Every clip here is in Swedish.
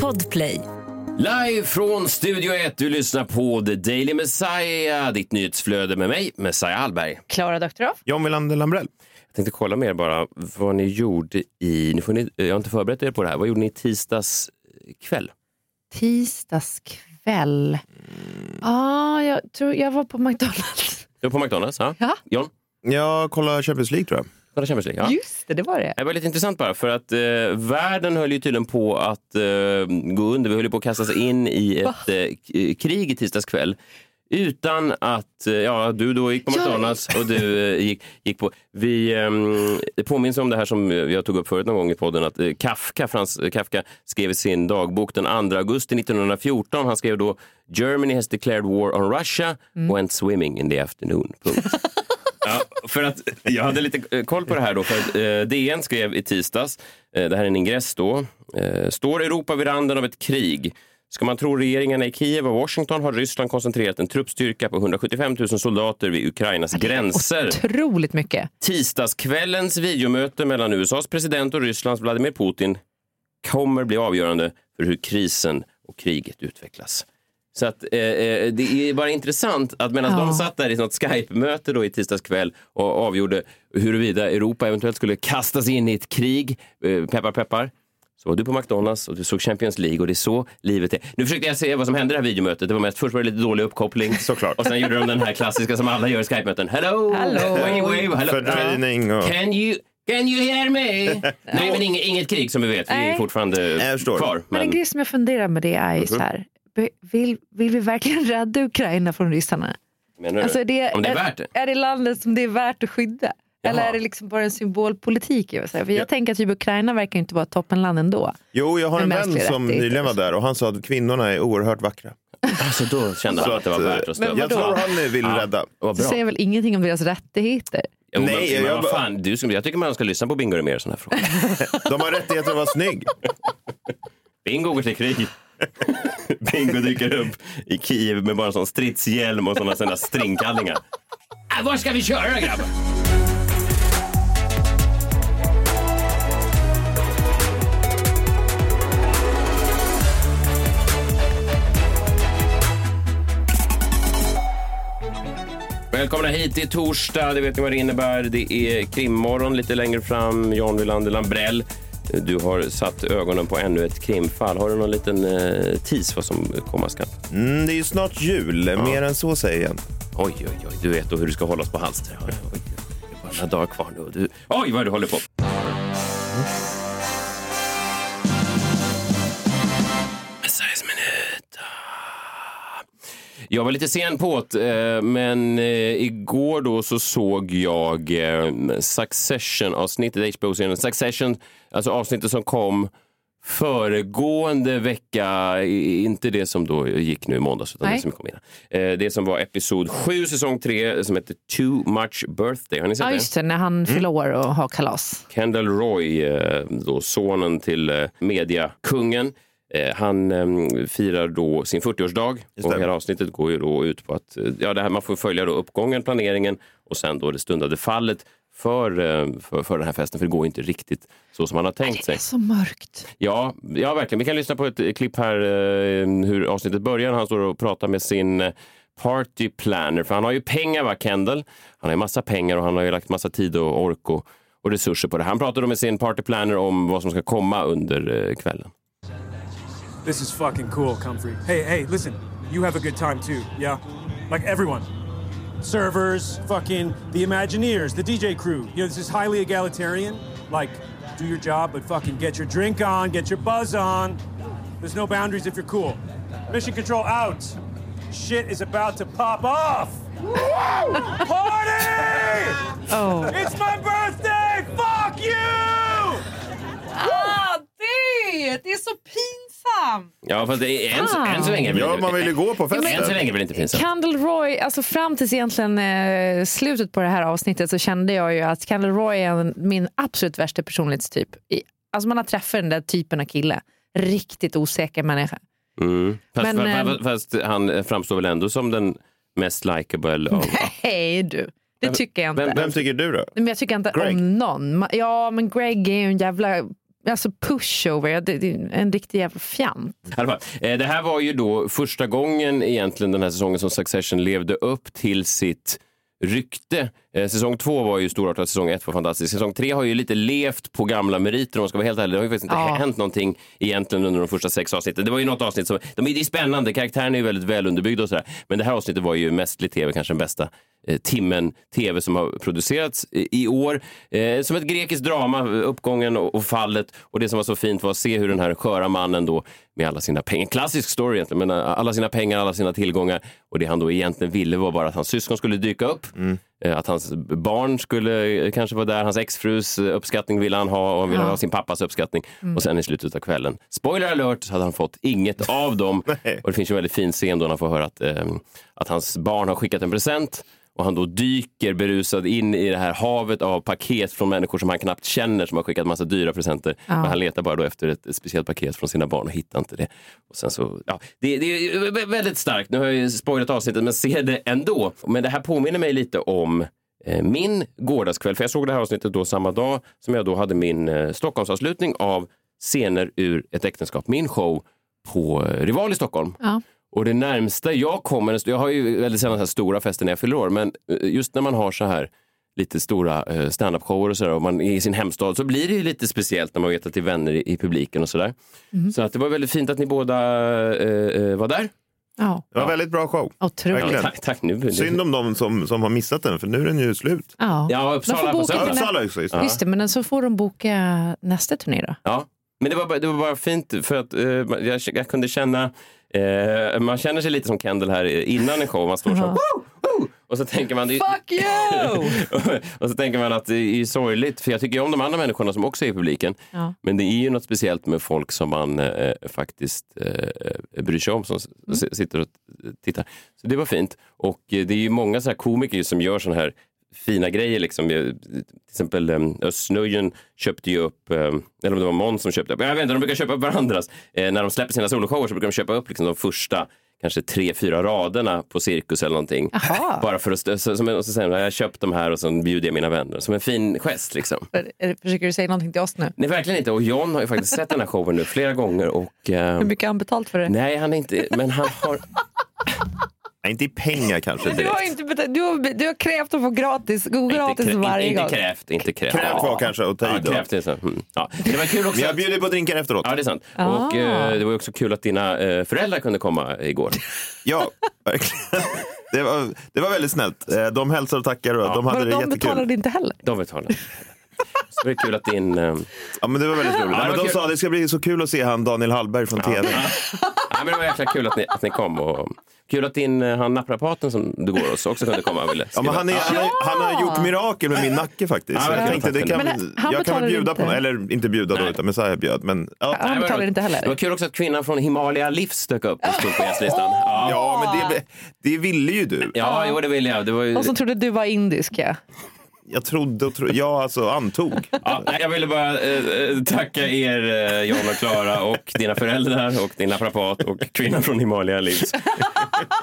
Podplay. Live från Studio 1, du lyssnar på The Daily Messiah, ditt nyhetsflöde med mig, Messiah Hallberg. Klara Doktorow. John Wilander Lambrell. Jag tänkte kolla med er bara vad ni gjorde i, nu får ni, jag har inte förberett er på det här, vad gjorde ni tisdags kväll? Tisdagskväll. Ja, jag tror jag var på McDonalds. Du var på McDonalds, ja? Ja. John? Jag kollar Champions League tror jag. Kolla Champions League, ja. Just det, det var det. Det var lite intressant bara för att eh, världen höll ju tydligen på att eh, gå under. Vi höll ju på att kasta oss in i ett eh, k- krig i tisdags kväll. Utan att, eh, ja du då gick på. McDonalds och du eh, gick, gick på, vi, det påminns om det här som jag tog upp förut någon gång i podden att eh, Kafka, Frans Kafka skrev i sin dagbok den 2 augusti 1914, han skrev då Germany has declared war on Russia, went swimming in the afternoon. Punkt. Ja, för att jag hade lite eh, koll på det här då, för att eh, DN skrev i tisdags, eh, det här är en ingress då, eh, står Europa vid randen av ett krig? Ska man tro regeringarna i Kiev och Washington har Ryssland koncentrerat en truppstyrka på 175 000 soldater vid Ukrainas gränser. Otroligt mycket. Tisdagskvällens videomöte mellan USAs president och Rysslands Vladimir Putin kommer bli avgörande för hur krisen och kriget utvecklas. Så att, eh, eh, det är bara intressant att medan Ja. de satt där i något Skype-möte då i tisdags kväll och avgjorde huruvida Europa eventuellt skulle kastas in i ett krig, eh, peppar peppar, så var du på McDonalds och du såg Champions League och det är så livet är. Nu försökte jag se vad som hände i det här videomötet. Det var mest, först var det lite dålig uppkoppling såklart. Och sen gjorde de den här klassiska som alla gör i Skype-möten. Hello! Hallå! Wave, wave, hello. Fördröjning och... Can you, can you hear me? Nej, men inget, inget krig som vi vet. Vi är Nej. fortfarande förstår. kvar. Men en grej som jag funderar med det är så här. Vill, vill vi verkligen rädda Ukraina från ryssarna? menar du? Alltså, det, Om det är värt det? Är det landet som det är värt att skydda? Eller Jaha. är det liksom bara en symbolpolitik? Jag, säga? För jag tänker att typ Ukraina verkar inte vara toppenland ändå. Jo, jag har en vän som nyligen var där och han sa att kvinnorna är oerhört vackra. Alltså, då kände han att det var värt att stödja. jag tror han vill rädda. Det bra. säger väl ingenting om deras rättigheter? Jo, men- Nej, men jag bara- fan, du, jag tycker man ska lyssna på Bingo mer sådana här frågor. De har rättigheter att vara snygg. Bingo går till krig. Bingo dyker upp i Kiev med bara en sån stridshjälm och såna, såna stringkallingar. Äh, var ska vi köra grabbar? Välkomna hit, det är torsdag, det vet ni vad det innebär. Det är krimmorgon lite längre fram. John Wilander Lambrell, du har satt ögonen på ännu ett krimfall. Har du någon liten eh, tis vad som komma skall? Mm, det är ju snart jul, mer än så säger jag. Oj, oj, oj, du vet då hur du ska hålla oss på halster. Oj, oj, oj. Det är bara några dagar kvar nu. Du... Oj, vad du håller på. Messiahs Jag var lite sen på det, eh, men eh, igår då så såg jag eh, Succession-avsnittet, HBO-serien Succession, alltså avsnittet som kom föregående vecka, inte det som då gick nu i måndags, utan Nej. det som kom innan. Det som var episod 7, säsong 3, som heter Too Much Birthday. Har ni sett Ja, det? just det, när han fyller år och har kalas. Kendall Roy, då sonen till mediakungen, han eh, firar då sin 40-årsdag Just och det. hela avsnittet går ju då ut på att eh, ja, det här, man får följa då uppgången, planeringen och sen då det stundade fallet för, eh, för, för den här festen, för det går inte riktigt så som man har tänkt Det sig. är så mörkt. Ja, ja, verkligen. Vi kan lyssna på ett eh, klipp här eh, hur avsnittet börjar. Han står och pratar med sin eh, party planner. För han har ju pengar, va, Kendall? Han har ju massa pengar och han har ju lagt massa tid och ork och, och resurser på det. Han pratar då med sin party planner om vad som ska komma under eh, kvällen. This is fucking cool, Comfrey. Hey, hey, listen. You have a good time too, yeah? Like everyone. Servers, fucking the Imagineers, the DJ crew. You know, this is highly egalitarian. Like, do your job, but fucking get your drink on, get your buzz on. There's no boundaries if you're cool. Mission control out. Shit is about to pop off. Party! Oh. It's my birthday! Fuck you! Ah, det! Det är så pinsamt! Ja, fast det är än, Fan. än så länge Ja, man vill ju gå på Än så festen. länge är det inte pinsamt. Candle Roy, alltså fram tills egentligen eh, slutet på det här avsnittet så kände jag ju att Candle Roy är en, min absolut värsta personlighetstyp. I, alltså man har träffat den där typen av kille. Riktigt osäker människa. Mm. Fast, Men, fast, ehm, fast han framstår väl ändå som den mest likable av... Hej du, det tycker jag inte. vem- Vem tycker du då? Men jag tycker inte Greg? om någon. Ma- Ja, men Greg är ju en jävla alltså pushover, det, det är en riktig jävla fjant. Eh, det här var ju då första gången egentligen den här säsongen som Succession levde upp till sitt rykte. Eh, säsong två var ju storartad, säsong ett var fantastisk. Säsong tre har ju lite levt på gamla meriter om man ska vara helt ärlig. Det har ju faktiskt inte Ja. hänt någonting egentligen under de första sex avsnitten. Det var ju något avsnitt som, de är, det är spännande, karaktärerna är ju väldigt väl underbyggda och sådär. Men det här avsnittet var ju mestlig tv, kanske den bästa eh, timmen tv som har producerats i, i år. Eh, som ett grekiskt drama, uppgången och, och fallet. Och det som var så fint var att se hur den här sköra mannen då med alla sina pengar, klassisk story egentligen, men eh, alla sina pengar, alla sina tillgångar och det han då egentligen ville var bara att hans syskon skulle dyka upp. Eh, Att hans barn skulle eh, kanske vara där, hans exfrus eh, uppskattning ville han ha och han ville ha sin pappas uppskattning. Och sen i slutet av kvällen, spoiler alert, så hade han fått inget av dem. och det finns ju en väldigt fin scen då han får höra att, eh, att hans barn har skickat en present och han då dyker berusad in i det här havet av paket från människor som han knappt känner som har skickat massa dyra presenter. Men han letar bara då efter ett, speciellt paket från sina barn och hittar inte det. Och sen så, ja, det, det är vä- väldigt starkt. Nu har jag ju spoilat avsnittet men se det ändå. Men det här påminner mig lite om eh, min gårdagskväll. För jag såg det här avsnittet då samma dag som jag då hade min eh, Stockholmsavslutning av scener ur ett äktenskap. Min show på eh, Rival i Stockholm. Ja. Och det närmsta jag kommer, jag har ju väldigt sällan så här stora fester när jag fyller år, men eh, just när man har så här lite stora eh, standup-shower och sådär och man är i sin hemstad så blir det ju lite speciellt när man vet att det är vänner i, publiken och sådär. Så att det var väldigt fint att ni båda eh, eh, var där. Ja, Det var en väldigt bra show. otroligt. Verkligen. Tack, tack. Nu, Synd om de som, som har missat den, för nu är den ju slut. Ja. Ja, Uppsala på boka söndag. Uppsala också. Just det. Just det, men så får de boka nästa turné då. Ja, men det var, bara- det var bara fint för att eh, jag, jag kunde känna, eh, man känner sig lite som Kendall här innan en show, man står så woo, woo, och så tänker man, Fuck you! och så tänker man att det är sorgligt, för jag tycker om de andra människorna som också är i publiken. Ja. Men det är ju något speciellt med folk som man eh, faktiskt eh, bryr sig om, som s- sitter och tittar. Så det var fint. Och eh, det är ju många så här komiker som gör såna här fina grejer. Liksom. Till exempel eh, Östnöjen köpte ju upp, eh, eller om det var Måns som köpte upp, jag vet inte, de brukar köpa upp varandras. Eh, när de släpper sina soloshower så brukar de köpa upp liksom, de första kanske tre, fyra raderna på Cirkus eller någonting. Jaha. Bara för att, så, som, och så säger jag köpt de här och så bjuder jag mina vänner. Som en fin gest liksom. Försöker du säga någonting till oss nu? Nej, verkligen inte. Och John har ju faktiskt sett den här showen nu flera gånger. Och, eh, Hur mycket har han betalt för det? nej, han är inte, men han har... Nej, inte i pengar kanske Du har, inte betalt, du, har, du har krävt att få gratis, gå gratis inte, krä- varje inte, gång. inte krävt, inte krävt. Krävt var kanske att ta i Ja, då. krävt är så. Mm. Ja. Det var kul också. Men jag att- bjuder på drinkar efteråt. Ja, det är sant. Ah. Och eh, det var också kul att dina eh, föräldrar kunde komma igår. Ja, verkligen. Det var, det var väldigt snällt. Eh, De hälsar och tackar och de hade det de jättekul. betalade inte heller. De betalade. Så det var kul att din... Eh, Ja, men det var väldigt roligt. det Nej, var men de kul. sa att det ska bli så kul att se han Daniel Hallberg från tv. men det var jäkla kul att ni, att ni kom. Och, kul att din, eh, han naprapaten som du går hos också kunde komma och ville Ja, men han, är, han, har, han har gjort mirakel med min nacke faktiskt. Ja, jag verkligen. tänkte det kan, Men han jag kan betalar väl bjuda inte. på Eller inte bjuda då, utan Messiah bjöd. Men, ja. Han betalar inte Det var heller. kul också att kvinnan från Himalaya Livs dök upp och stod på gästlistan. Ja, ja, men det, det ville ju du. ja jo, det vill jag. Det var ju... Och som trodde du var indisk. Ja. Jag trodde och trodde. Jag alltså antog. Ja, jag ville bara eh, eh, tacka er, eh, John och Klara och dina föräldrar och din naprapat och kvinnan från Himalaya Livs.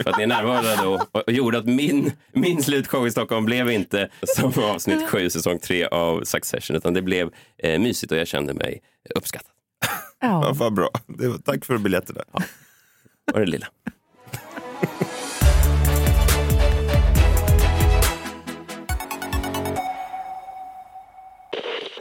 För att ni är närvarande och, och gjorde att min, min slutshow i Stockholm blev inte som avsnitt sju, säsong tre av Succession, utan det blev eh, mysigt och jag kände mig uppskattad. Ja, Ja. vad bra. Det var, tack för biljetterna. Var det lilla.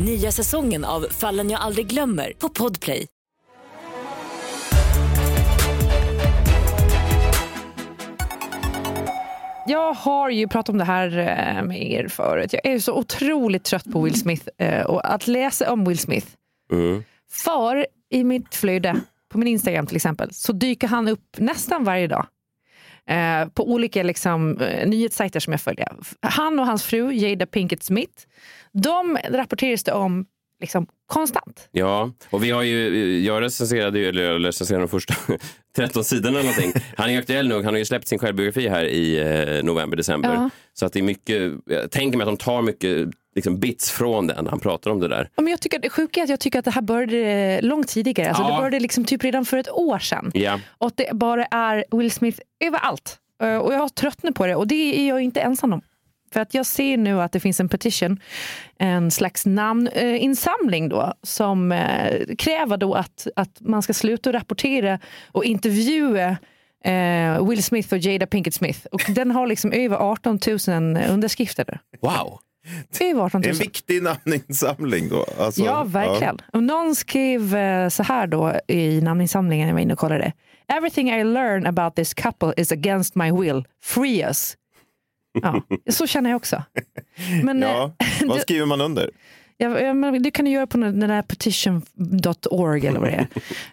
Nya säsongen av Fallen jag aldrig glömmer på Podplay. Jag har ju pratat om det här eh, med er förut. Jag är så otroligt trött på Will Smith eh, och att läsa om Will Smith. Mm. För i mitt flöde, på min Instagram till exempel, så dyker han upp nästan varje dag. Eh, på olika liksom, eh, nyhetssajter som jag följer. Han och hans fru Jada Pinkett Smith, de rapporteras det om liksom, konstant. Ja, och vi har ju, jag recenserade ju, eller jag recenserade de första 13 sidorna eller någonting. Han är aktuell nu, han har ju släppt sin självbiografi här i eh, november, december. Ja. Så att det är mycket, jag tänker mig att de tar mycket liksom, bits från den han pratar om det där. Ja, Men jag tycker, det sjuka är att jag tycker att det här började långt tidigare. Alltså Ja. Det började liksom typ redan för ett år sedan. Ja. Och att det bara är Will Smith överallt. Eh, Och jag har tröttnat på det och det är jag inte ensam om. För att jag ser nu att det finns en petition, en slags namninsamling då, som eh, kräver då att, att man ska sluta rapportera och intervjua eh, Will Smith och Jada Pinkett Smith. Och den har liksom över 18 000 underskrifter. Wow! Över 18 Det är 000. en viktig namninsamling då. Alltså, Ja, verkligen. Och någon skrev eh, så här då i namninsamlingen, jag var inne och kollade. Everything I learn about this couple is against my will. Free us. Ja, så känner jag också. Men, Ja. eh, Vad det- skriver man under? Ja, ja, det kan du göra på den där petition.org eller vad det är.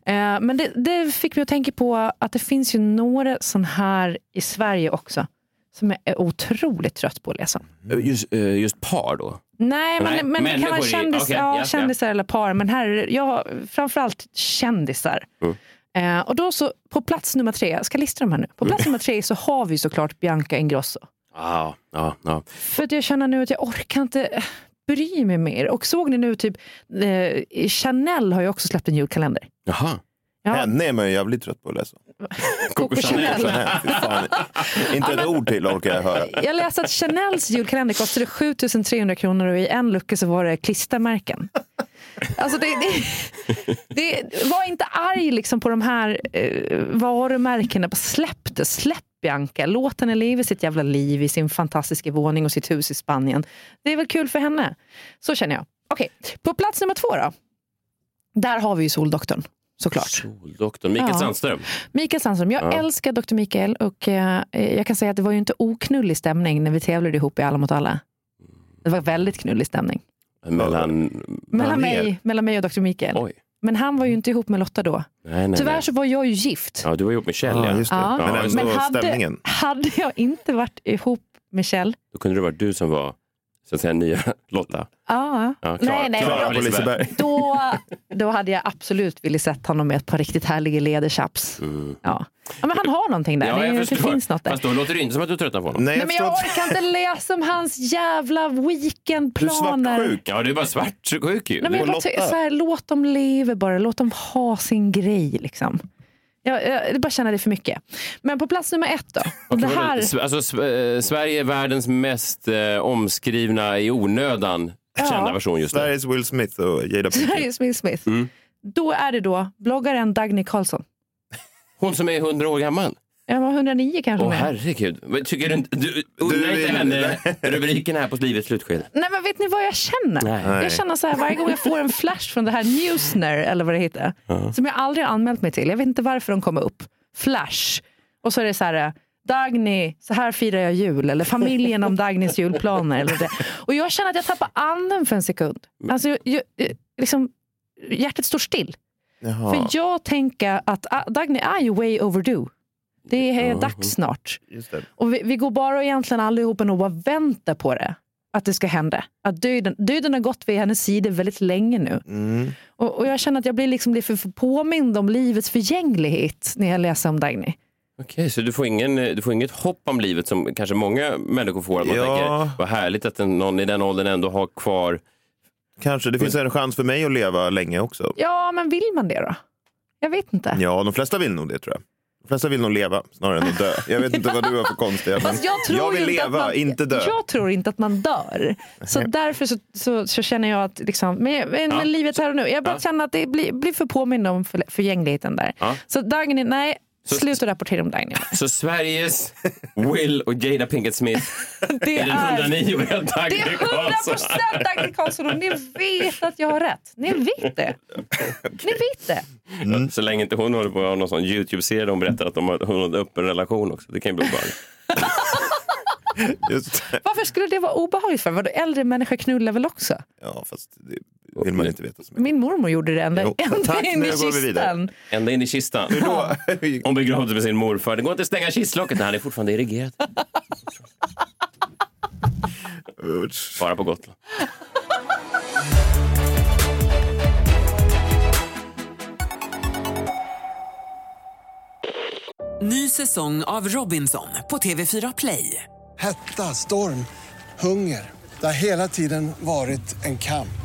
Eh, Men det, det fick mig att tänka på att det finns ju några sån här i Sverige också som jag är otroligt trött på att läsa. Just, eh, just par då? Nej, Nej, men, men det kan vara kändis, okej, ja, ja, ja. kändisar eller par. Men här, jag, framförallt kändisar. Mm. Eh, och då så, på plats nummer tre, jag ska lista dem här nu. På plats nummer tre så har vi såklart Bianca Ingrosso. Ja, ja, ja. För att jag känner nu att jag orkar inte eh, bry mig mer. Och såg ni nu typ, eh, Chanel har ju också släppt en julkalender. Jaha. Ja, Henne är man ju jävligt trött på att läsa. Coco Chanel. Chanel, fy fan. Inte ett ord till orkar jag höra. Jag läste att Chanels julkalender kostade 7300 kronor och i en lucka så var det klistermärken. Alltså det, det, det, var inte arg liksom på de här eh, varumärkena. Bara släpp det, släpp Bianca. Låt henne leva sitt jävla liv i sin fantastiska våning och sitt hus i Spanien. Det är väl kul för henne. Så känner jag. Okej, på plats nummer två då. Där har vi ju Soldoktorn. Såklart. Soldoktorn. Mikael Ja. Sandström. Mikael Sandström. Jag Ja. älskar Dr. Mikael och eh, jag kan säga att det var ju inte oknullig stämning när vi tävlade ihop i Alla mot alla. Det var väldigt knullig stämning. Mellan... Mellan mig, mellan mig och Dr. Mikael. Oj. Men han var ju inte ihop med Lotta då. Nej, nej, Tyvärr nej. så var jag ju gift. Ja, du var ihop med Kjell, Ja, ja. just det. Ja. Men Men hade, hade jag inte varit ihop med Kjell, Då kunde det varit du som var så att säga nya Lotta. ja. Ja, Klara- nej, nej, Klara på då, Liseberg. då, då hade jag absolut velat sett honom med ett par riktigt härliga lederchaps. Mm. Ja. ja, men han har någonting där. Ja, det, jag det finns något där. Fast då låter det inte som att du tröttnar på honom. Nej, Nej, jag men jag orkar inte läsa om hans jävla Du är weekendplaner. svartsjuk. Ja, du är bara svartsjuk ju. Nej, men jag bara så här, låt dem leva bara, låt dem ha sin grej. Liksom. Jag, jag, bara känner det för mycket. Men på plats nummer ett då. Och det här, Alltså, eh, Sverige är världens mest eh, omskrivna i onödan Ja. kända version just nu. Sveriges Will Smith och Jada Pinkett. Sveriges Will Smith. Mm. Då är det då bloggaren Dagny Karlsson. Hon som är 100 år gammal. Jag var 109 kanske. Åh med. herregud. Men Tycker du inte... Du, Du inte henne rubriken här på livets slutskede. Nej men vet ni vad jag känner? Nej. Jag känner så här varje gång jag får en flash från det här Newsner eller vad det heter. Som jag aldrig har anmält mig till. Jag vet inte varför de kommer upp. Flash. Och så är det så här Dagny, så här firar jag jul. Eller familjen om Dagnys julplaner. Eller det. Och jag känner att jag tappar anden för en sekund. Alltså, jag, jag, liksom, hjärtat står still. Jaha, För jag tänker att ah, Dagny är ju way overdue. Det är dags snart. just det. Och vi, vi går bara egentligen allihopa och bara väntar på det. Att det ska hända. Att döden, döden har gått vid hennes sida väldigt länge nu. Mm. Och, och jag känner att jag blir liksom lite för påmind om livets förgänglighet när jag läser om Dagny. Okej, så du får, ingen, du får inget hopp om livet som kanske många människor får. Att man Ja. tänker, vad härligt att någon i den åldern ändå har kvar... Kanske. Det finns en chans för mig att leva länge också. Ja, men vill man det då? Jag vet inte. Ja, de flesta vill nog det tror jag. De flesta vill nog leva snarare än att dö. Jag vet inte vad du har för konstiga... Men jag, tror jag vill leva, att man, inte dö. Jag tror inte att man dör. Så därför så, så, så känner jag att liksom, men, men, Ja. livet här och nu. Jag bara Ja. känner att det blir, blir för påmind om för, förgängligheten där. Ja. Så Dagny, nej. Så- Sluta rapportera om Dagny. Så Sveriges Will och Jada Pinkett Smith Det är den är, 109 åriga det Dagny är 100 Karlsson. procent Dagny Karlsson och ni vet att jag har rätt. Ni vet det. Ni vet det. Ja, Så länge inte hon håller på att ha någon sån YouTube-serie där hon berättar att de har, hon har en öppen relation också. Det kan ju bli obehagligt. Just det. Varför skulle det vara obehagligt för? Vadå, äldre människor knullar väl också? Ja, fast det vill man inte veta. Så mycket. Min mormor gjorde det ända, ända Tack, in i kistan. Ända in i kistan. Ja. Hon begravde med sin morfar. Det går inte att stänga kistlocket. Nej, det är fortfarande erigerad. Bara på Gotland. Ny säsong av Robinson på TV4 Play. Hetta, storm, hunger. Det har hela tiden varit en kamp.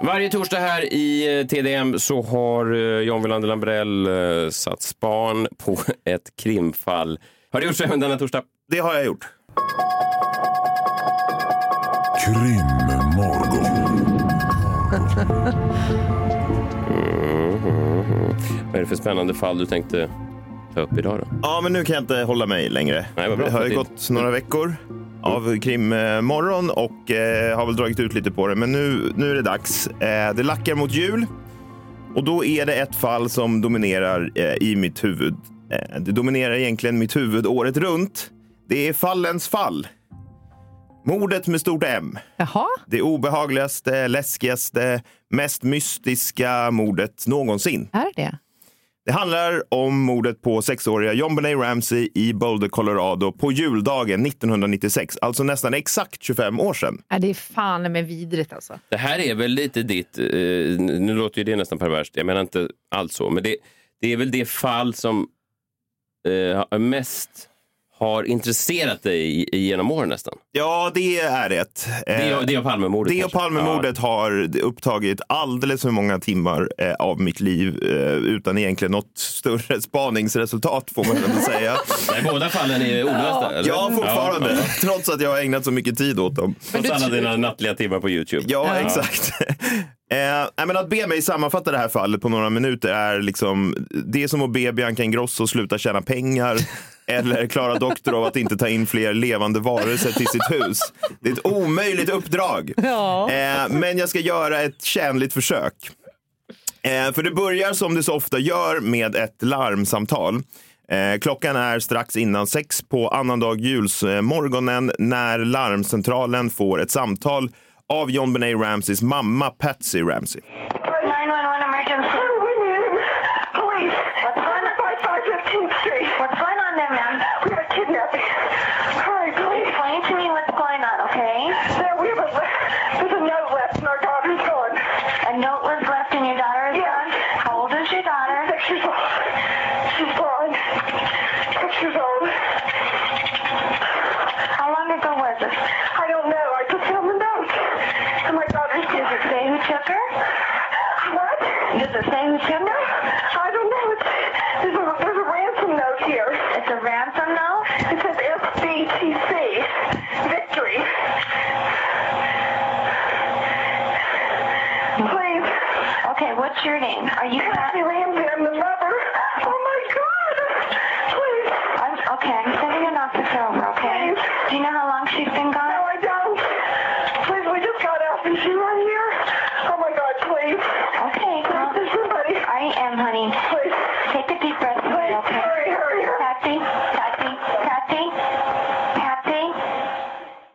Varje torsdag här i eh, TDM så har eh, John Wilander Lambrell eh, satt span på ett krimfall. Har det gjorts även denna torsdag? Det har jag gjort. Krimmorgon. Vad är det för spännande fall du tänkte ta upp idag då? Ja, men nu kan jag inte hålla mig längre. Nej, vad bra. det har ju gått några veckor av krimmorgon och eh, har väl dragit ut lite på det. Men nu, nu är det dags. Eh, det lackar mot jul och då är det ett fall som dominerar eh, i mitt huvud. Eh, det dominerar egentligen mitt huvud året runt. Det är fallens fall. Mordet med stort M. Jaha, Det obehagligaste, läskigaste, mest mystiska mordet någonsin. är det Det handlar om mordet på sexåriga John Benet Ramsey i Boulder, Colorado på juldagen 1996, alltså nästan exakt 25 år sedan. är det är fan med vidrigt alltså. Det här är väl lite ditt, eh, nu låter ju det nästan perverst, jag menar inte alls så, men det, det är väl det fall som eh, mest har intresserat dig genom åren nästan. Ja, det är det. Det och, det och Palmemordet. Det och. Palmemordet har upptagit alldeles för många timmar eh, av mitt liv eh, utan egentligen något större spaningsresultat får man väl säga. Ja. Nej, båda fallen är olösta, eller? Ja, fortfarande. Ja, Trots att jag har ägnat så mycket tid åt dem. ja. Trots alla dina nattliga timmar på Youtube. Ja, exakt. Eh, men att be mig sammanfatta det här fallet på några minuter är liksom, det är som att be Bianca Ingrosso sluta tjäna pengar eller Klara Doktor av att inte ta in fler levande varelser till sitt hus. Det är ett omöjligt uppdrag. Eh, men jag ska göra ett tjänligt försök. Eh, för det börjar som det så ofta gör med ett larmsamtal. Eh, klockan är strax innan sex på annandag julsmorgonen när larmcentralen får ett samtal av John Benet Ramseys mamma Patsy Ramsey. 911 emergency. Police. What's going on? 5515th Street. What's going on there, ma'am? We have a kidnapping. Hurry, please. Explain to me what's going on, okay? There, we have a, there's a note left and our daughter's gone. A note was left and your daughter is gone? How old is your daughter? Six years old. She's gone. Six years old. How long ago was this? I don't know. I just found the note. And my daughter's Does it say who took her? What? Does it say who took her? I don't know. It's, there's, a, there's a ransom note here. It's a ransom note? It says FBTC. Victory. Please. Okay, what's your name? Are you Kathy Ramsey? I'm the mother. Oh my God. Please. I'm, okay, I'm sending an officer over, okay? Do you know how long she's been gone? No, I don't. Please, we just got out and she's right here. Oh my God, please. Okay, well, there's somebody. I am, honey. Please. Take a deep breath, please, okay? Hurry, hurry, hurry. Patsy, Patsy, Patsy, Patsy.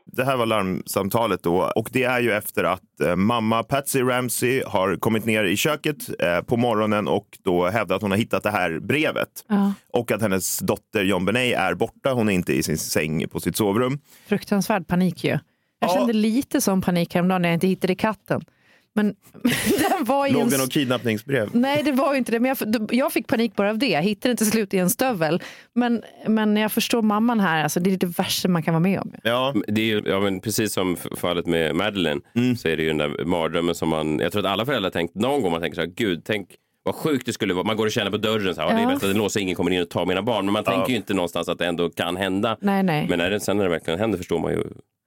Det här var larmsamtalet då och det är ju efter att eh, mamma Patsy Ramsey har kommit ner i köket eh, på morgonen och då hävdat att hon har hittat det här brevet. Ja. Och att hennes dotter John Benet är borta. Hon är inte i sin säng på sitt sovrum. Fruktansvärd panik ju. Jag Ja. kände lite som panik häromdagen när jag inte hittade katten. Men den var i Låg en... det något kidnappningsbrev? Nej, det var ju inte det. Men jag, jag fick panik bara av det. Jag hittade den till slut i en stövel. Men, men jag förstår mamman här. Alltså, det är det värsta man kan vara med om. Ja, Det är ju, ja, men precis som fallet med Madeleine så är det ju den där mardrömmen som man, jag tror att alla föräldrar tänkt någon gång man tänker så här, gud, tänk vad sjukt det skulle vara. Man går och känner på dörren så här, ja. det är bäst att den låser, ingen kommer in och tar mina barn. Men man Ja. tänker ju inte någonstans att det ändå kan hända. Nej, nej. Men när det, sen när det verkligen händer förstår man ju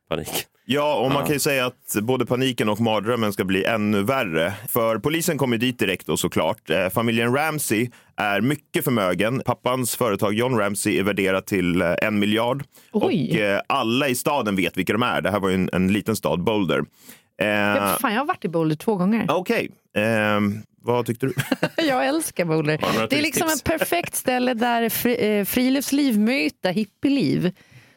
panik. Ja, och man Ja. kan ju säga att både paniken och mardrömmen ska bli ännu värre. För polisen kommer dit direkt då såklart. Eh, familjen Ramsey är mycket förmögen. Pappans företag John Ramsey är värderat till eh, en miljard. Oj. Och eh, alla i staden vet vilka de är. Det här var ju en, en liten stad, Boulder. Eh, Ja, fan, jag har varit i Boulder två gånger. Okej, Ehm, vad tyckte du? Jag älskar Boulder. Det är liksom ett perfekt ställe där fri, eh, friluftsliv möter hippieliv.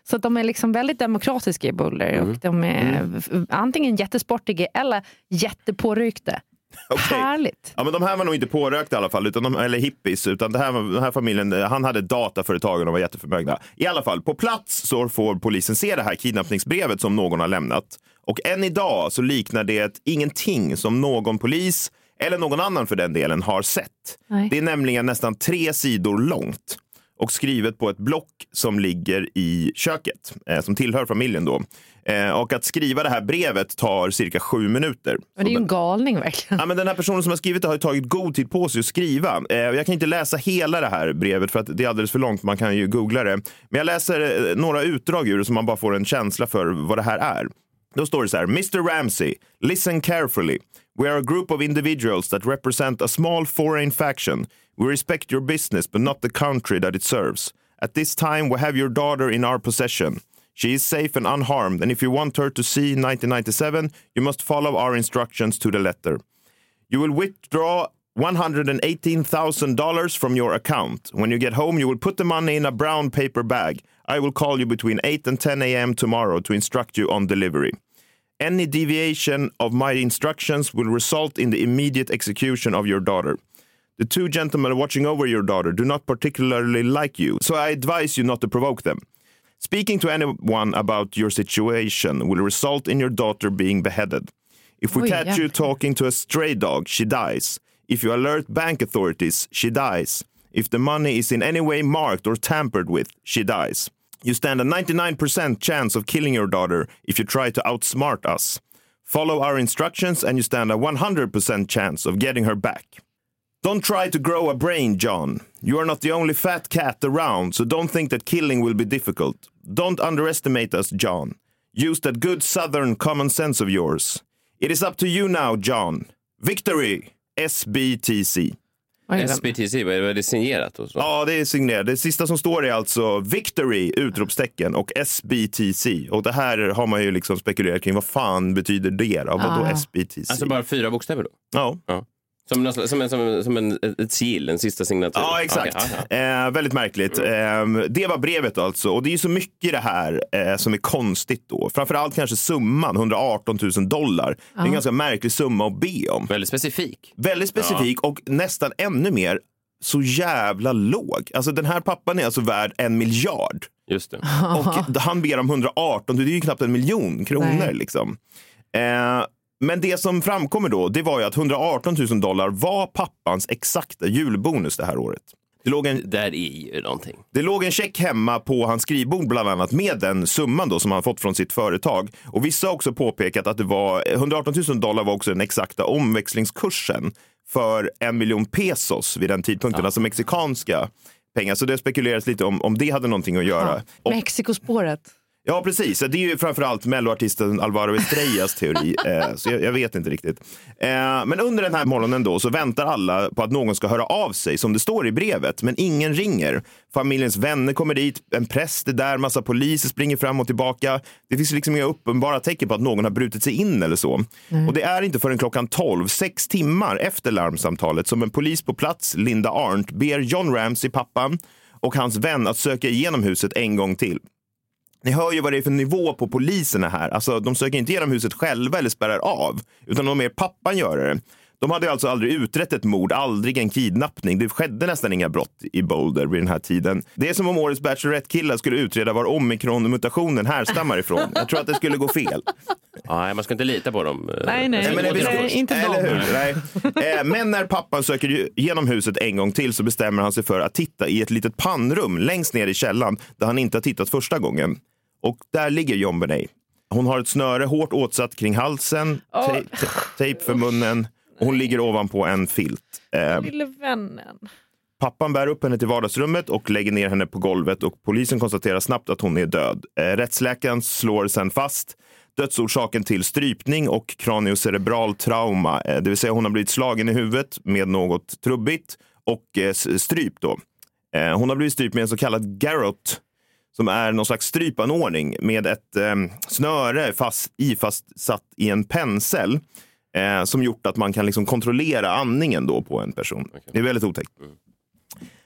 Så de är liksom väldigt demokratiska i Boulder. Mm. Och de är f- antingen jättesportiga eller jättepåryckta. Härligt. Ja, men de här var nog inte pårökta i alla fall, utan de, eller hippies, utan det här, den här familjen, han hade dataföretag och de var jätteförmögna. I alla fall, på plats så får polisen se det här kidnappningsbrevet som någon har lämnat. Och än idag så liknar det ingenting som någon polis, eller någon annan för den delen, har sett. Nej. Det är nämligen nästan tre sidor långt och skrivet på ett block som ligger i köket, eh, som tillhör familjen då. Eh, och att skriva det här brevet tar cirka sju minuter. Men det är ju en galning verkligen. Ja, men den här personen som har skrivit det har tagit god tid på sig att skriva. Eh, jag kan inte läsa hela det här brevet för att det är alldeles för långt. Man kan ju googla det. Men jag läser eh, några utdrag ur det så man bara får en känsla för vad det här är. Då står det så här. Mr Ramsey, listen carefully. We are a group of individuals that represent a small foreign faction. We respect your business but not the country that it serves. At this time we have your daughter in our possession. She is safe and unharmed, and if you want her to see 1997, you must follow our instructions to the letter. You will withdraw $118,000 from your account. When you get home, you will put the money in a brown paper bag. I will call you between 8 and 10 a.m. tomorrow to instruct you on delivery. Any deviation of my instructions will result in the immediate execution of your daughter. The two gentlemen watching over your daughter do not particularly like you, so I advise you not to provoke them. Speaking to anyone about your situation will result in your daughter being beheaded. If we Oj, catch you talking to a stray dog, she dies. If you alert bank authorities, she dies. If the money is in any way marked or tampered with, she dies. You stand a 99% chance of killing your daughter if you try to outsmart us. Follow our instructions and you stand a 100% chance of getting her back. Don't try to grow a brain, John. You are not the only fat cat around, so don't think that killing will be difficult. Don't underestimate us, John. Use that good southern common sense of yours. It is up to you now, John. Victory! SBTC. SBTC, vad är vad det signerat? Och så? Ja, det är signerat. Det sista som står är alltså Victory! Utropstecken och SBTC. Och det här har man ju liksom spekulerat kring. Vad fan betyder det? då? Vadå Ah. SBTC? Alltså bara fyra bokstäver då? Ja. Som, någon som, en, som, en- som en, ett sigill, en sista signatur? Ja, exakt. Ja, ja. Eh, väldigt märkligt. Eh, det var brevet alltså. Och det är ju så mycket i det här eh, som är konstigt då. Framförallt kanske summan, 118 000 dollar. Det är en ganska märklig summa att be om. Väldigt specifik. Väldigt specifik och nästan ännu mer så jävla låg. Alltså den här pappan är alltså värd en miljard. Just det. Och han ber om 118, det är ju knappt en miljon kronor. Nej. Liksom. Eh, men det som framkommer då, det var ju att 118 000 dollar var pappans exakta julbonus det här året. Det låg en, Där är ju någonting. det låg en check hemma på hans skrivbord bland annat med den summan då som han fått från sitt företag. Och vissa har också påpekat att det var 118 000 dollar var också den exakta omväxlingskursen för en miljon pesos vid den tidpunkten, alltså mexikanska pengar. Så det spekuleras lite om, om det hade någonting att göra. Och- Mexikospåret. Ja, precis. Det är ju framförallt melloartisten Alvaro Estrellas teori, eh, så jag, jag vet inte riktigt. Eh, men under den här morgonen då så väntar alla på att någon ska höra av sig, som det står i brevet, men ingen ringer. Familjens vänner kommer dit, en präst är där, massa poliser springer fram och tillbaka. Det finns liksom inga uppenbara tecken på att någon har brutit sig in eller så. Och det är inte förrän klockan 12, sex timmar efter larmsamtalet, som en polis på plats, Linda Arndt, ber John Ramsey, pappan, och hans vän att söka igenom huset en gång till. Ni hör ju vad det är för nivå på poliserna här. Alltså, de söker inte igenom huset själva eller spärrar av, utan de är pappan göra det. De hade alltså aldrig utrett ett mord, aldrig en kidnappning. Det skedde nästan inga brott i Boulder vid den här tiden. Det är som om årets Bachelorette-killar skulle utreda var omikron-mutationen härstammar ifrån. Jag tror att det skulle gå fel. Nej, man ska inte lita på dem. eh, Nej, nej, men det- först. inte Eller dem. hur? Nej. Eh, Men när pappan söker ju igenom huset en gång till så bestämmer han sig för att titta i ett litet pannrum längst ner i källaren där han inte har tittat första gången. Och där ligger John. Hon har ett snöre hårt åtsatt kring halsen, te- te- tejp för munnen och hon ligger ovanpå en filt. Eh, Lille vännen. Pappan bär upp henne till vardagsrummet och lägger ner henne på golvet och polisen konstaterar snabbt att hon är död. Eh, rättsläkaren slår sen fast dödsorsaken till strypning och kraniocerebral trauma, eh, det vill säga hon har blivit slagen i huvudet med något trubbigt och eh, strypt. Då. Eh, Hon har blivit strypt med en så kallad garrot som är någon slags strypanordning med ett eh, snöre fast, ifastsatt i en pensel eh, som gjort att man kan liksom kontrollera andningen då på en person. Det är väldigt otäckt.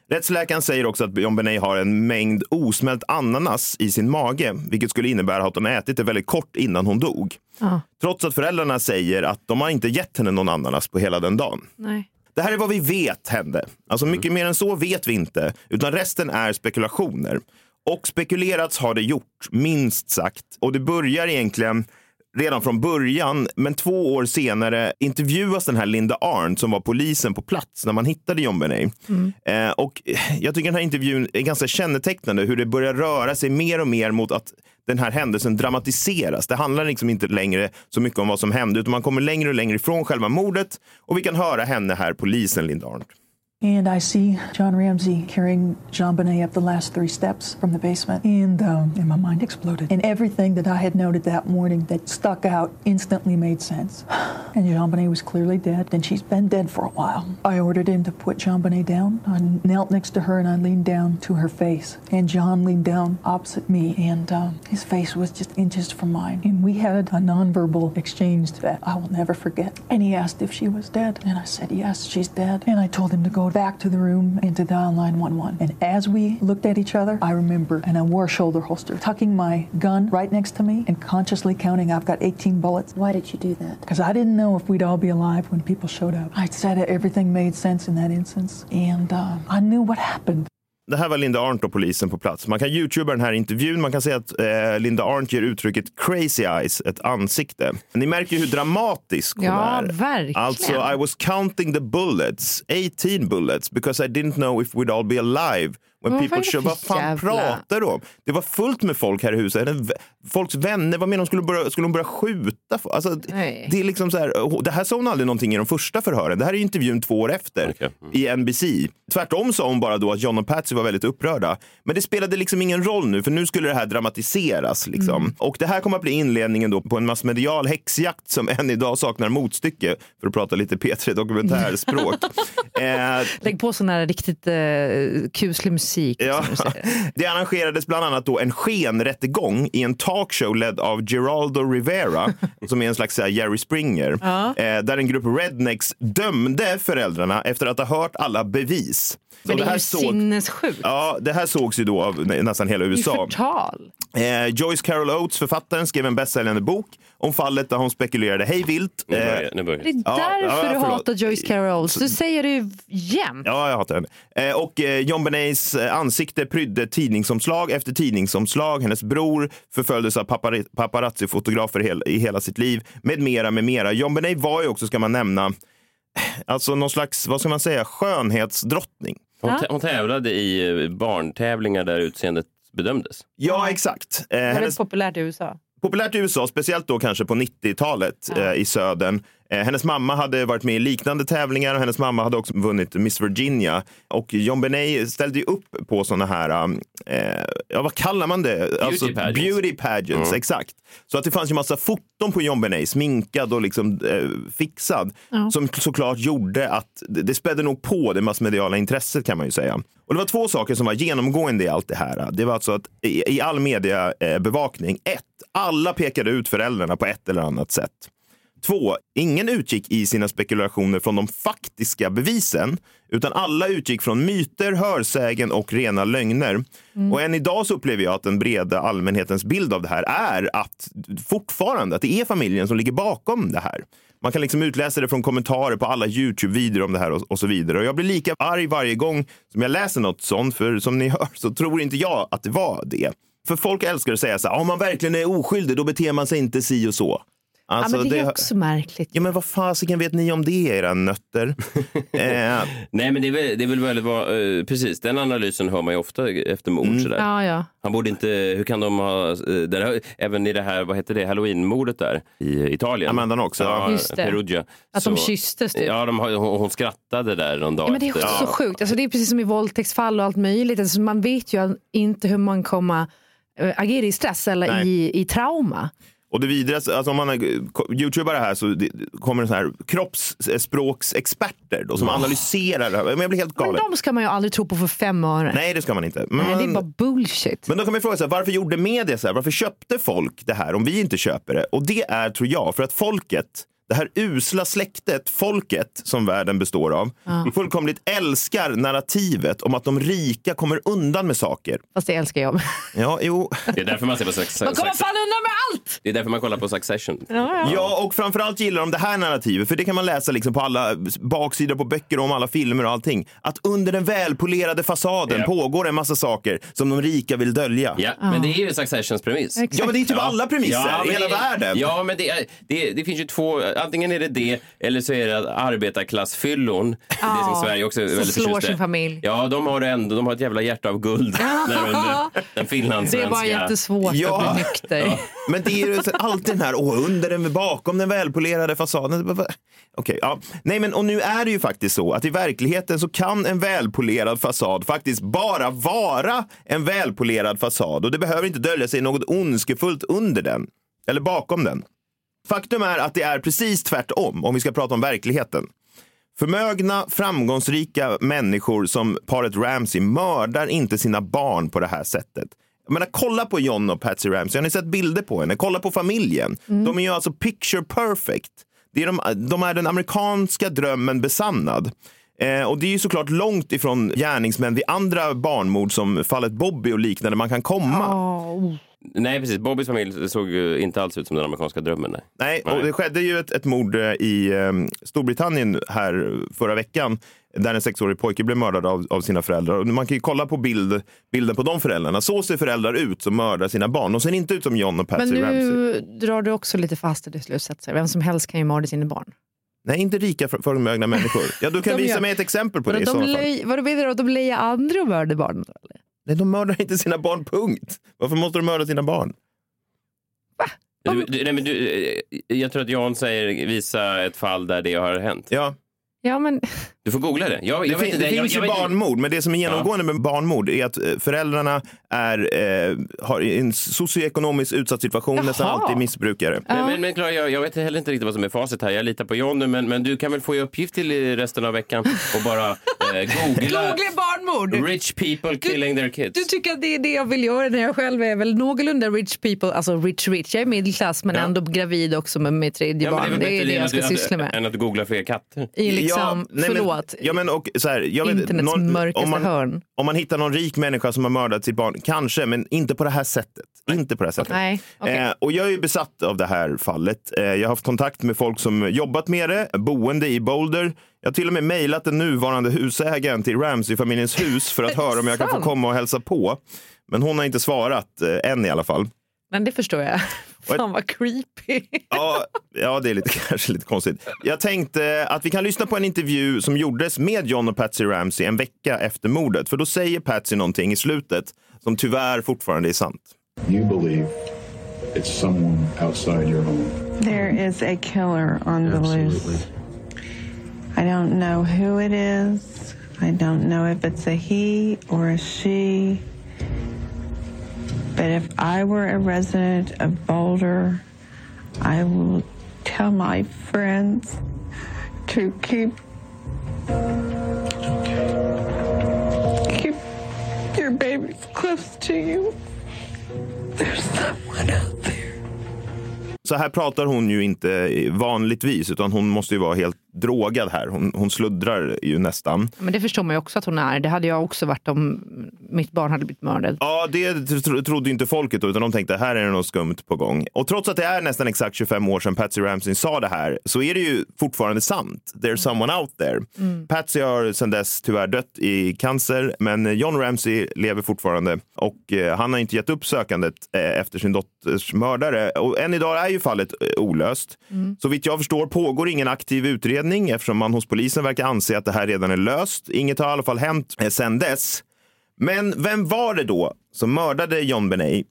Rättsläkaren säger också att John Benet har en mängd osmält ananas i sin mage, vilket skulle innebära att hon ätit det väldigt kort innan hon dog. Ja. Trots att föräldrarna säger att de har inte gett henne någon ananas på hela den dagen. Nej. Det här är vad vi vet hände. Alltså mycket mer än så vet vi inte, utan resten är spekulationer. Och spekulerats har det gjort, minst sagt. Och det börjar egentligen redan från början, men två år senare intervjuas den här Linda Arndt som var polisen på plats när man hittade John Benet. Eh, och jag tycker den här intervjun är ganska kännetecknande hur det börjar röra sig mer och mer mot att den här händelsen dramatiseras. Det handlar liksom inte längre så mycket om vad som hände, utan man kommer längre och längre ifrån själva mordet. Och vi kan höra henne här, polisen Linda Arndt. And I see John Ramsey carrying Jean Bonnet up the last three steps from the basement. And, um, and my mind exploded. And everything that I had noted that morning that stuck out instantly made sense. And Jean Bonnet was clearly dead, and she's been dead for a while. I ordered him to put Jean Bonnet down. I knelt next to her and I leaned down to her face. And John leaned down opposite me, and um, his face was just inches from mine. And we had a nonverbal exchange that I will never forget. And he asked if she was dead. And I said, Yes, she's dead. And I told him to go back to the room and to dial 911. And as we looked at each other, I remember, and I wore a shoulder holster, tucking my gun right next to me and consciously counting, I've got 18 bullets. Why did you do that? Because I didn't know if we'd all be alive when people showed up. I said everything made sense in that instance. And uh, I knew what happened. Det här var Linda Arndt och polisen på plats. Man kan youtuba den här intervjun. Man kan säga att eh, Linda Arndt ger uttrycket crazy eyes ett ansikte. Ni märker hur dramatisk hon Ja, är. verkligen. Alltså, I was counting the bullets, 18 bullets, because I didn't know if we'd all be alive. When people show, vad fan jävla- pratar du om? Det var fullt med folk här i huset. Folks vänner, vad menar hon? Skulle, börja, skulle hon börja skjuta? Alltså, Nej. det, är liksom så här, det här sa hon aldrig någonting i de första förhören. Det här är intervjun två år efter i NBC. Tvärtom sa hon bara då att John och Patsy var väldigt upprörda. Men det spelade liksom ingen roll nu, för nu skulle det här dramatiseras. Liksom. Och det här kommer att bli inledningen då på en massmedial häxjakt som än idag saknar motstycke, för att prata lite P3 dokumentärspråk. eh, Lägg på sån här riktigt eh, kuslig musik. Ja. du säger. Det arrangerades bland annat då en skenrättegång i en talkshow ledd av Geraldo Rivera, som är en slags här, Jerry Springer, Ja. eh, där en grupp rednecks dömde föräldrarna efter att ha hört alla bevis. Men Och det är ju sinnessjukt. Ja, det här sågs ju då av nästan hela Det är USA. förtal. Eh, Joyce Carol Oates, författaren, skrev en bästsäljande bok om fallet där hon spekulerade hej vilt. Nu börjar, Eh, nu börjar. Det är därför du förlåt. hatar Joyce Carol. Du säger det ju jämt. Ja, jag hatar henne. Eh, och eh, John Benets eh, ansikte prydde tidningsomslag efter tidningsomslag. Hennes bror förföljdes av paparazzi-fotografer hel, i hela sitt liv, med mera, med mera. John Benet var ju också, ska man nämna, alltså någon slags, vad ska man säga, skönhetsdrottning. Hon, hon tävlade i eh, barntävlingar där utseendet bedömdes. Ja, exakt. Eh, Väldigt hennes, populärt i USA. populärt i USA, speciellt då kanske på 90-talet eh, i södern. Eh, hennes mamma hade varit med i liknande tävlingar och hennes mamma hade också vunnit Miss Virginia. Och John Benet ställde ju upp på såna här, eh, ja vad kallar man det? Beauty pageants. Beauty pageants, Mm. exakt. Så att det fanns ju massa foton på John Benet, sminkad och liksom eh, fixad, Ja. som såklart gjorde att det, det spädde nog på det massmediala intresset kan man ju säga. Och det var två saker som var genomgående i allt det här. Det var alltså att i, i all mediebevakning, ett, alla pekade ut föräldrarna på ett eller annat sätt. Två, ingen utgick i sina spekulationer från de faktiska bevisen, utan alla utgick från myter, hörsägen och rena lögner. Och än idag så upplever jag att den breda allmänhetens bild av det här är att fortfarande att det är familjen som ligger bakom det här. Man kan liksom utläsa det från kommentarer på alla Youtube-videor om det här och, och så vidare. Och jag blir lika arg varje gång som jag läser något sånt, för som ni hör så tror inte jag att det var det. För folk älskar att säga så här, om man verkligen är oskyldig, då beter man sig inte si och så. Alltså, ja, men det är också märkligt. Ja, men vad fasiken vet ni om det, era nötter? eh, Nej, men det är väl, det är väl väldigt bra. eh, precis, den analysen hör man ju ofta efter mord. Mm. Sådär. Ja, ja. Han borde inte, hur kan de ha, eh, där, även i det här, vad heter det, halloween-mordet där i Italien. Amanda också. Ja, Just det. Perugia. Att de kysstes, typ. Ja, de, hon, hon skrattade där någon dag Ja, men det är också så sjukt. Alltså, det är precis som i våldtäktsfall och allt möjligt. Alltså, man vet ju inte hur man kommer äh, agera i stress eller Nej. i, i trauma. Och det vidrigaste, alltså om man är youtubar här så det kommer det så här kroppsspråksexperter då, som analyserar det här. Men jag blir helt Men galen. de ska man ju aldrig tro på för fem öre. Nej, det ska man inte. Men, Nej, det är bara bullshit. men då kan man ju fråga sig, varför gjorde media så här? Varför köpte folk det här om vi inte köper det? Och det är, tror jag, för att folket, det här usla släktet, folket som världen består av, fullkomligt älskar narrativet om att de rika kommer undan med saker. Fast det älskar jag. Ja, jo. Det är därför man ser på sex, Man kommer fan undan med allt! Det är därför man kollar på Succession. Ja, och framförallt gillar de det här narrativet, för det kan man läsa liksom på alla baksidor på böcker om alla filmer och allting. Att under den välpolerade fasaden Ja. pågår en massa saker som de rika vill dölja. Ja, men det är ju Successions premiss. Exakt. Ja, men det är typ alla premisser i hela det, världen. Ja, men det, är- det, det finns ju två, antingen är det det eller så är det arbetarklassfyllon. Det som Sverige också är väldigt slår sin familj. Ja, de har det ändå, de har ett jävla hjärta av guld. där under den Det finlandssvenska. är bara jättesvårt Ja. att bli nykter. Men det är ju alltid den här, åh, under den, bakom den välpolerade fasaden. Okej, ja. Nej, men och nu är det ju faktiskt så att i verkligheten så kan en välpolerad fasad faktiskt bara vara en välpolerad fasad och det behöver inte dölja sig något ondskefullt under den eller bakom den. Faktum är att det är precis tvärtom om vi ska prata om verkligheten. Förmögna, framgångsrika människor som paret Ramsey mördar inte sina barn på det här sättet. Jag menar, kolla på John och Patsy Ramsey. Har ni sett bilder på henne? Kolla på familjen. De är ju alltså picture perfect. Det är de, de är den amerikanska drömmen besannad. Eh, och det är ju såklart långt ifrån gärningsmän vid andra barnmord som fallet Bobby och liknande man kan komma. Oh. Nej, precis. Bobbys familj såg ju inte alls ut som den amerikanska drömmen. Nej. Nej, Nej. och det skedde ju ett, ett mord eh, i eh, Storbritannien här förra veckan där en sexårig pojke blev mördad av, av sina föräldrar. Och man kan ju kolla på bild, bilden på de föräldrarna. Så ser föräldrar ut som mördar sina barn. De ser inte ut som John och Men Patsy Ramsey. nu drar du också lite fast i det slutsatser. Vem som helst kan ju mörda sina barn. Nej, inte rika för- förmögna människor. Ja, du kan De visa gör- mig ett exempel på det i så de fall. Vadå menar du? att De lejar andra och mördar barn? Eller? Nej, de mördar inte sina barn, punkt. Varför måste de mörda sina barn? Du, du, nej, men du, eh, jag tror att Jan säger visa ett fall där det har hänt. Ja, Ja, men Du får googla det. Jag, Det, jag vet fin- inte, det jag, finns jag ju barnmord, men det som är genomgående med barnmord är att eh, föräldrarna är, eh, har en socioekonomiskt utsatt situation, nästan Jaha. alltid missbrukare. Men, men, men Clara, jag, jag vet heller inte riktigt vad som är facit här. Jag litar på John nu, men, men du kan väl få i uppgift till resten av veckan och bara eh, googla Googla barnmord! rich people killing their kids. Du tycker att det är det jag vill göra när jag själv är väl någorlunda rich people, alltså rich rich. Jag är medelklass men Ja. ändå gravid också med mitt tredje Ja, barn. Det är, det bättre jag ska du- syssla med. Än att googla fler katter. I liksom, nej, men- förlåt, ja, men, och, så här, jag vet, internets någon- mörkaste om man, hörn. Om man hittar någon rik människa som har mördat sitt barn, kanske, men inte på det här sättet. Inte på det här sättet. Nej, okej. Eh, och jag är ju besatt av det här fallet. Eh, jag har haft kontakt med folk som jobbat med det, boende i Boulder. Jag har till och med mejlat den nuvarande husägaren till Ramsey-familjens hus för att höra om jag kan få komma och hälsa på. Men hon har inte svarat, eh, än i alla fall. Men det förstår jag. Fan vad creepy. Ja, ja, det är lite, kanske lite konstigt. Jag tänkte att vi kan lyssna på en intervju som gjordes med John och Patsy Ramsey en vecka efter mordet. För då säger Patsy någonting i slutet som tyvärr fortfarande är sant. You believe it's someone outside your home. There is a killer on the loose. I don't know who it is. I don't know if it's a he or a she. But if I were a resident of Boulder, I will tell my friends to keep keep your babies close to you. There's someone out there. Så här pratar hon ju inte vanligtvis, utan hon måste ju vara helt drogad här. Hon, hon sluddrar ju nästan. Men det förstår man ju också att hon är. Det hade jag också varit om mitt barn hade blivit mördad. Ja, det tro- trodde inte folket då, utan de tänkte här är det något skumt på gång. Och trots att det är nästan exakt 25 år sedan Patsy Ramsey sa det här så är det ju fortfarande sant. There's someone out there. Patsy har sedan dess tyvärr dött i cancer, men John Ramsey lever fortfarande och eh, han har inte gett upp sökandet eh, efter sin dotters mördare. Och än idag är ju fallet eh, olöst. Så vitt jag förstår pågår ingen aktiv utredning eftersom man hos polisen verkar anse att det här redan är löst. Inget har i alla fall hänt eh, sedan dess. Men vem var det då som mördade John Benet?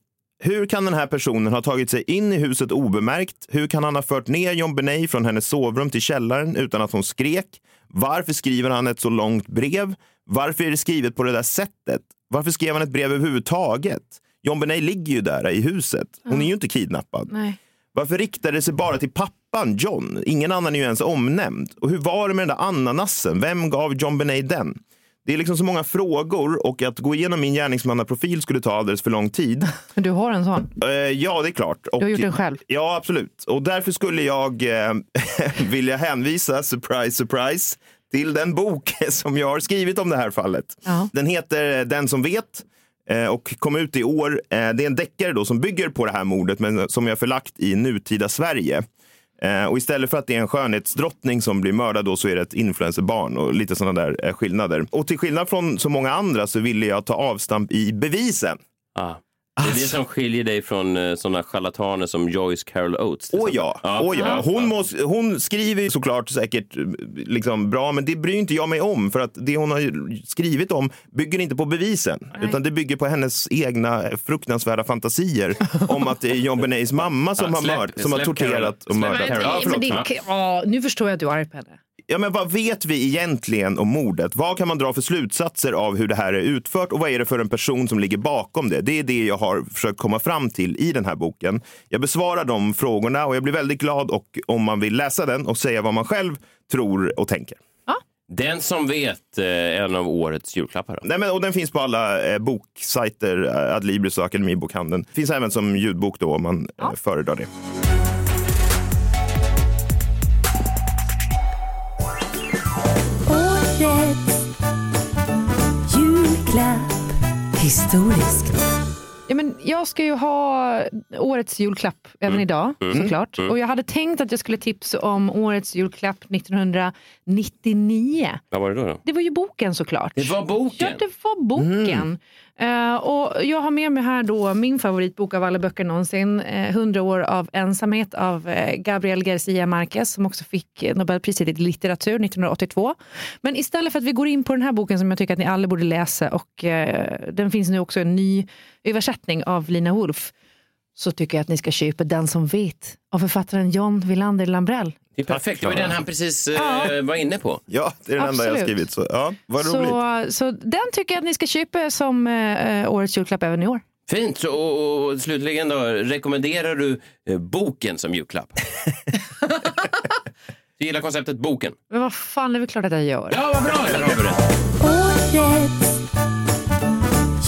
Hur kan den här personen ha tagit sig in i huset obemärkt? Hur kan han ha fört ner John Benet från hennes sovrum till källaren utan att hon skrek? Varför skriver han ett så långt brev? Varför är det skrivet på det där sättet? Varför skrev han ett brev överhuvudtaget? John Benet ligger ju där i huset. Hon är ju inte kidnappad. Nej. Varför riktade det sig bara till pappan John? Ingen annan är ju ens omnämnd. Och hur var det med den där ananasen? Vem gav John Benet den? Det är liksom så många frågor och att gå igenom min gärningsmannaprofil skulle ta alldeles för lång tid. Du har en sån. Eh, ja, det är klart. Och, Du har gjort den själv. Ja, absolut. Och därför skulle jag eh, vilja hänvisa, surprise, surprise, till den bok som jag har skrivit om det här fallet. Ja. Den heter Den som vet Eh, och kom ut i år. Eh, det är en deckare då som bygger på det här mordet men som jag förlagt i nutida Sverige. Eh, och istället för att det är en skönhetsdrottning som blir mördad då så är det ett influencerbarn och lite sådana där skillnader. Och till skillnad från så många andra så ville jag ta avstamp i bevisen. Ah. Det är det som skiljer dig från eh, sådana charlataner som Joyce Carol Oates. Åh exempel. ja, åh ja. Hon, måste, hon skriver ju såklart säkert eh, liksom bra, men det bryr inte jag mig om för att det hon har skrivit om bygger inte på bevisen, utan det bygger på hennes egna fruktansvärda fantasier om att det är John Benets mamma som Ja, har, släpp- mörd, som har torterat och mördat. Ja, ja, nu förstår jag att du är arg på henne. Ja, men vad vet vi egentligen om mordet? Vad kan man dra för slutsatser av hur det här är utfört och vad är det för en person som ligger bakom det? Det är det jag har försökt komma fram till i den här boken. Jag besvarar de frågorna och jag blir väldigt glad och om man vill läsa den och säga vad man själv tror och tänker. Den som vet, eh, en av årets julklappar. Då. Nej, men, och den finns på alla eh, boksajter, eh, Adlibris och Akademibokhandeln. Finns även som ljudbok då om man eh, föredrar det. Historiskt. Ja, men jag ska ju ha årets julklapp även idag Mm. såklart. Mm. Och jag hade tänkt att jag skulle tipsa om årets julklapp 1999. Vad var det då? då? Det var ju boken såklart. Det var boken? Ja, det var boken. Eh, och jag har med mig här då min favoritbok av alla böcker någonsin. 100 år av ensamhet av eh, Gabriel Garcia Marquez som också fick Nobelpriset i litteratur 1982. Men istället för att vi går in på den här boken som jag tycker att ni alla borde läsa och den finns nu också en ny översättning av Lina Wolf så tycker jag att ni ska köpa Den som vet av författaren John Wilander Lambrell. Det är perfekt. Det var den han precis eh, var inne på. Ja, det är den enda jag skrivit. Så, ja, vad roligt. Så, så den tycker jag att ni ska köpa som eh, årets julklapp även i år. Fint. Så, och, och slutligen då, rekommenderar du eh, boken som julklapp? du gillar konceptet boken? Men vad fan, det är väl klart att jag gör. Ja, vad bra! Där har vi det. Årets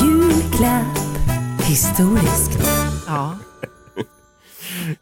julklapp. Historiskt. Ja.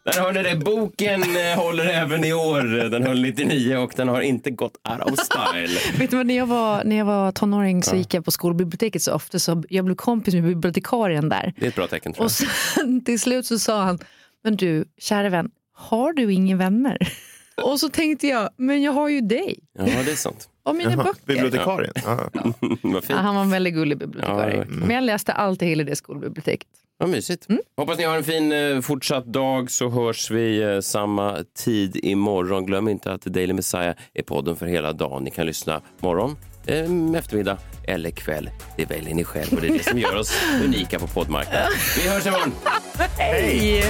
Där hörde det. Boken eh, håller även i år. Den höll 99 och den har inte gått out of style. Vet du vad, när jag var, när jag var tonåring så gick jag på skolbiblioteket så ofta så jag blev kompis med bibliotekarien där. Det är ett bra tecken tror Och jag. sen till slut så sa han, men du, kära vän, har du inga vänner? Och så tänkte jag, men jag har ju dig. Ja, det är sant. Och mina Jaha, böcker. bibliotekarien. Ja. Ja, fint. han var en väldigt gullig Ja, bibliotekarie. verkligen. men jag läste alltid hela det skolbiblioteket. Vad mysigt. Mm. Hoppas ni har en fin eh, fortsatt dag så hörs vi eh, samma tid imorgon. Glöm inte att Daily Messiah är podden för hela dagen. Ni kan lyssna morgon, eh, eftermiddag eller kväll. Det väljer ni själv och det är det som gör oss unika på poddmarknaden. Vi hörs imorgon. Hej!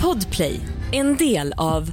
Podplay, en del av